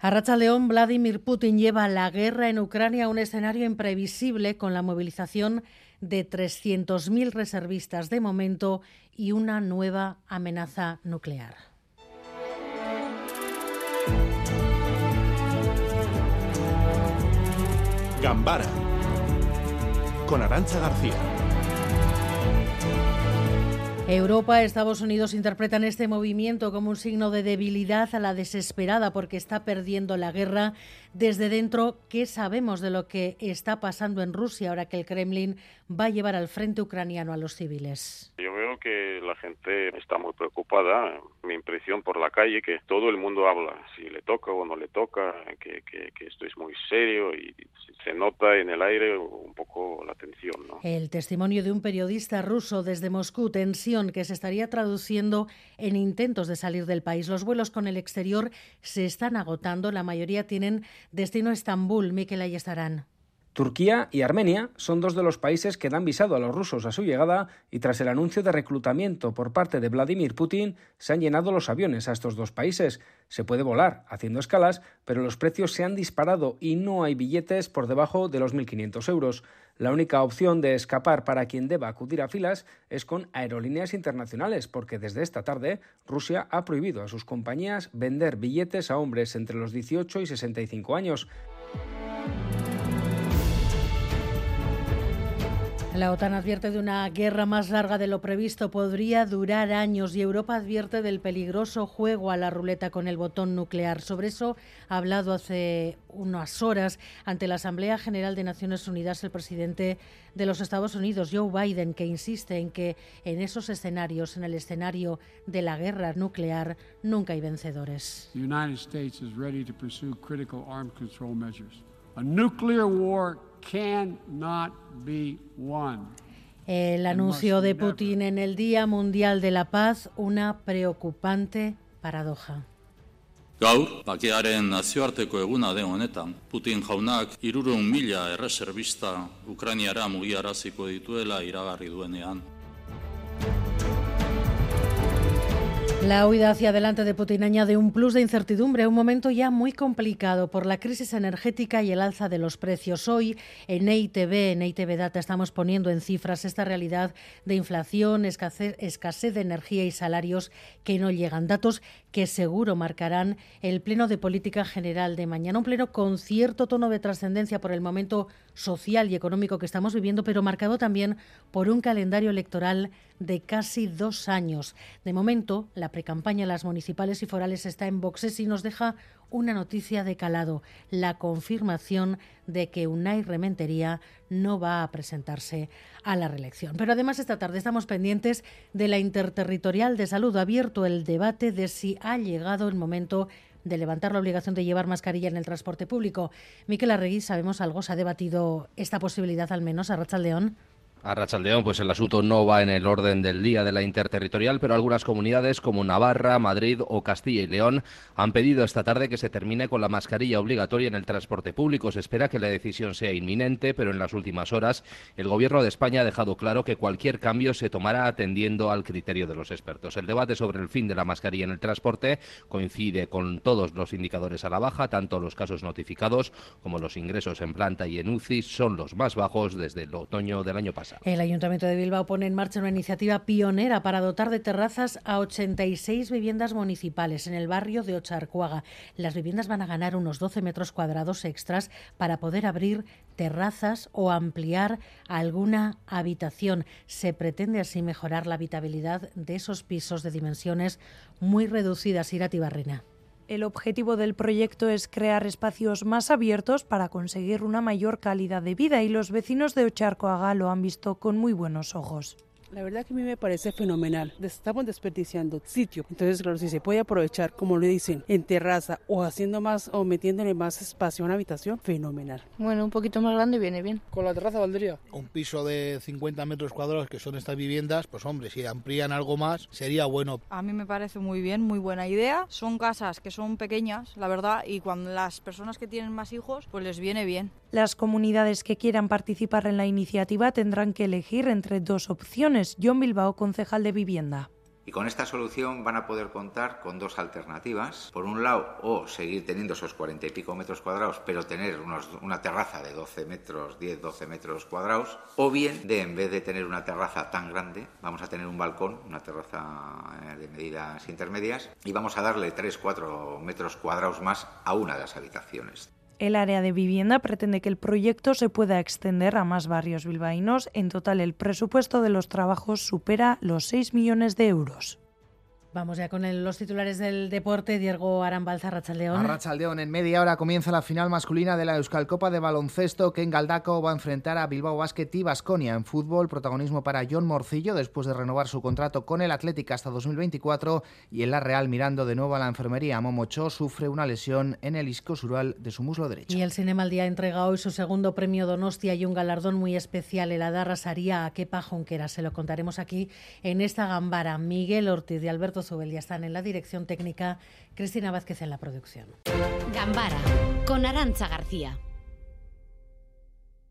A Racha León, Vladimir Putin lleva la guerra en Ucrania a un escenario imprevisible con la movilización de 300.000 reservistas de momento y una nueva amenaza nuclear. Gambara con Arancha García. Europa, Estados Unidos interpretan este movimiento como un signo de debilidad a la desesperada porque está perdiendo la guerra. Desde dentro, ¿qué sabemos de lo que está pasando en Rusia ahora que el Kremlin va a llevar al frente ucraniano a los civiles? Yo veo que la gente está muy preocupada. Mi impresión por la calle que todo el mundo habla, si le toca o no le toca, que, que esto es muy serio y se nota en el aire un poco la tensión. ¿no? El testimonio de un periodista ruso desde Moscú, tensión que se estaría traduciendo en intentos de salir del país. Los vuelos con el exterior se están agotando, la mayoría tienen destino Estambul. Miquel estarán. Turquía y Armenia son dos de los países que dan visado a los rusos a su llegada y tras el anuncio de reclutamiento por parte de Vladimir Putin se han llenado los aviones a estos dos países. Se puede volar haciendo escalas, pero los precios se han disparado y no hay billetes por debajo de los 1.500 euros. La única opción de escapar para quien deba acudir a filas es con aerolíneas internacionales, porque desde esta tarde Rusia ha prohibido a sus compañías vender billetes a hombres entre los 18 y 65 años. La OTAN advierte de una guerra más larga de lo previsto, podría durar años y Europa advierte del peligroso juego a la ruleta con el botón nuclear. Sobre eso ha hablado hace unas horas ante la Asamblea General de Naciones Unidas el presidente de los Estados Unidos, Joe Biden, que insiste en que en esos escenarios, en el escenario de la guerra nuclear, nunca hay vencedores. El anuncio de Putin en el Día Mundial de la Paz, una preocupante paradoja. Gaur, bakearen nazioarteko eguna den honetan, Putin jaunak irurun mila erreserbista Ukrainiara mugiaraziko dituela iragarri duenean. La huida hacia adelante de Putin añade un plus de incertidumbre a un momento ya muy complicado por la crisis energética y el alza de los precios. Hoy en EITB, en EITB Data, estamos poniendo en cifras esta realidad de inflación, escasez, escasez de energía y salarios que no llegan. Datos que seguro marcarán el Pleno de Política General de mañana. Un pleno con cierto tono de trascendencia por el momento social y económico que estamos viviendo, pero marcado también por un calendario electoral de casi dos años. De momento, la precampaña en las municipales y forales está en boxes y nos deja una noticia de calado, la confirmación de que Unai Rementería no va a presentarse a la reelección. Pero además esta tarde estamos pendientes de la interterritorial de salud. abierto el debate de si ha llegado el momento de levantar la obligación de llevar mascarilla en el transporte público. Miquel Arregui, sabemos algo, se ha debatido esta posibilidad al menos a León. A Rachaldeón, pues el asunto no va en el orden del día de la interterritorial, pero algunas comunidades como Navarra, Madrid o Castilla y León han pedido esta tarde que se termine con la mascarilla obligatoria en el transporte público. Se espera que la decisión sea inminente, pero en las últimas horas el Gobierno de España ha dejado claro que cualquier cambio se tomará atendiendo al criterio de los expertos. El debate sobre el fin de la mascarilla en el transporte coincide con todos los indicadores a la baja, tanto los casos notificados como los ingresos en planta y en UCI son los más bajos desde el otoño del año pasado. El Ayuntamiento de Bilbao pone en marcha una iniciativa pionera para dotar de terrazas a 86 viviendas municipales en el barrio de Ocharcuaga. Las viviendas van a ganar unos 12 metros cuadrados extras para poder abrir terrazas o ampliar alguna habitación. Se pretende así mejorar la habitabilidad de esos pisos de dimensiones muy reducidas. Irati Barrina. El objetivo del proyecto es crear espacios más abiertos para conseguir una mayor calidad de vida y los vecinos de Ocharcoaga lo han visto con muy buenos ojos. La verdad que a mí me parece fenomenal. Estamos desperdiciando sitio. Entonces, claro, si se puede aprovechar, como le dicen, en terraza o haciendo más o metiéndole más espacio a una habitación, fenomenal. Bueno, un poquito más grande viene bien. Con la terraza valdría. Un piso de 50 metros cuadrados que son estas viviendas, pues hombre, si amplían algo más, sería bueno. A mí me parece muy bien, muy buena idea. Son casas que son pequeñas, la verdad, y cuando las personas que tienen más hijos, pues les viene bien. Las comunidades que quieran participar en la iniciativa tendrán que elegir entre dos opciones John Bilbao, concejal de vivienda. Y con esta solución van a poder contar con dos alternativas. Por un lado, o seguir teniendo esos cuarenta y pico metros cuadrados, pero tener una terraza de 12 metros, 10, 12 metros cuadrados. O bien, de en vez de tener una terraza tan grande, vamos a tener un balcón, una terraza eh, de medidas intermedias, y vamos a darle 3, 4 metros cuadrados más a una de las habitaciones. El área de vivienda pretende que el proyecto se pueda extender a más barrios bilbaínos. En total, el presupuesto de los trabajos supera los 6 millones de euros. Vamos ya con el, los titulares del deporte. Diego Arambalza, Rachaldeón. Rachaldeón, en media hora comienza la final masculina de la Euskal Copa de baloncesto que en Galdaco va a enfrentar a Bilbao Basket y Basconia. En fútbol, protagonismo para John Morcillo después de renovar su contrato con el Atlético hasta 2024 y en la Real mirando de nuevo a la enfermería. Momocho sufre una lesión en el isco sural de su muslo derecho. Y el Cinema al Día entrega hoy su segundo premio Donostia y un galardón muy especial, el Adarra Saría a Kepa Jonquera. Se lo contaremos aquí en esta gambara. Miguel Ortiz y Alberto Ya están en la dirección técnica, Cristina Vázquez en la producción. Gambara, con Arancha García.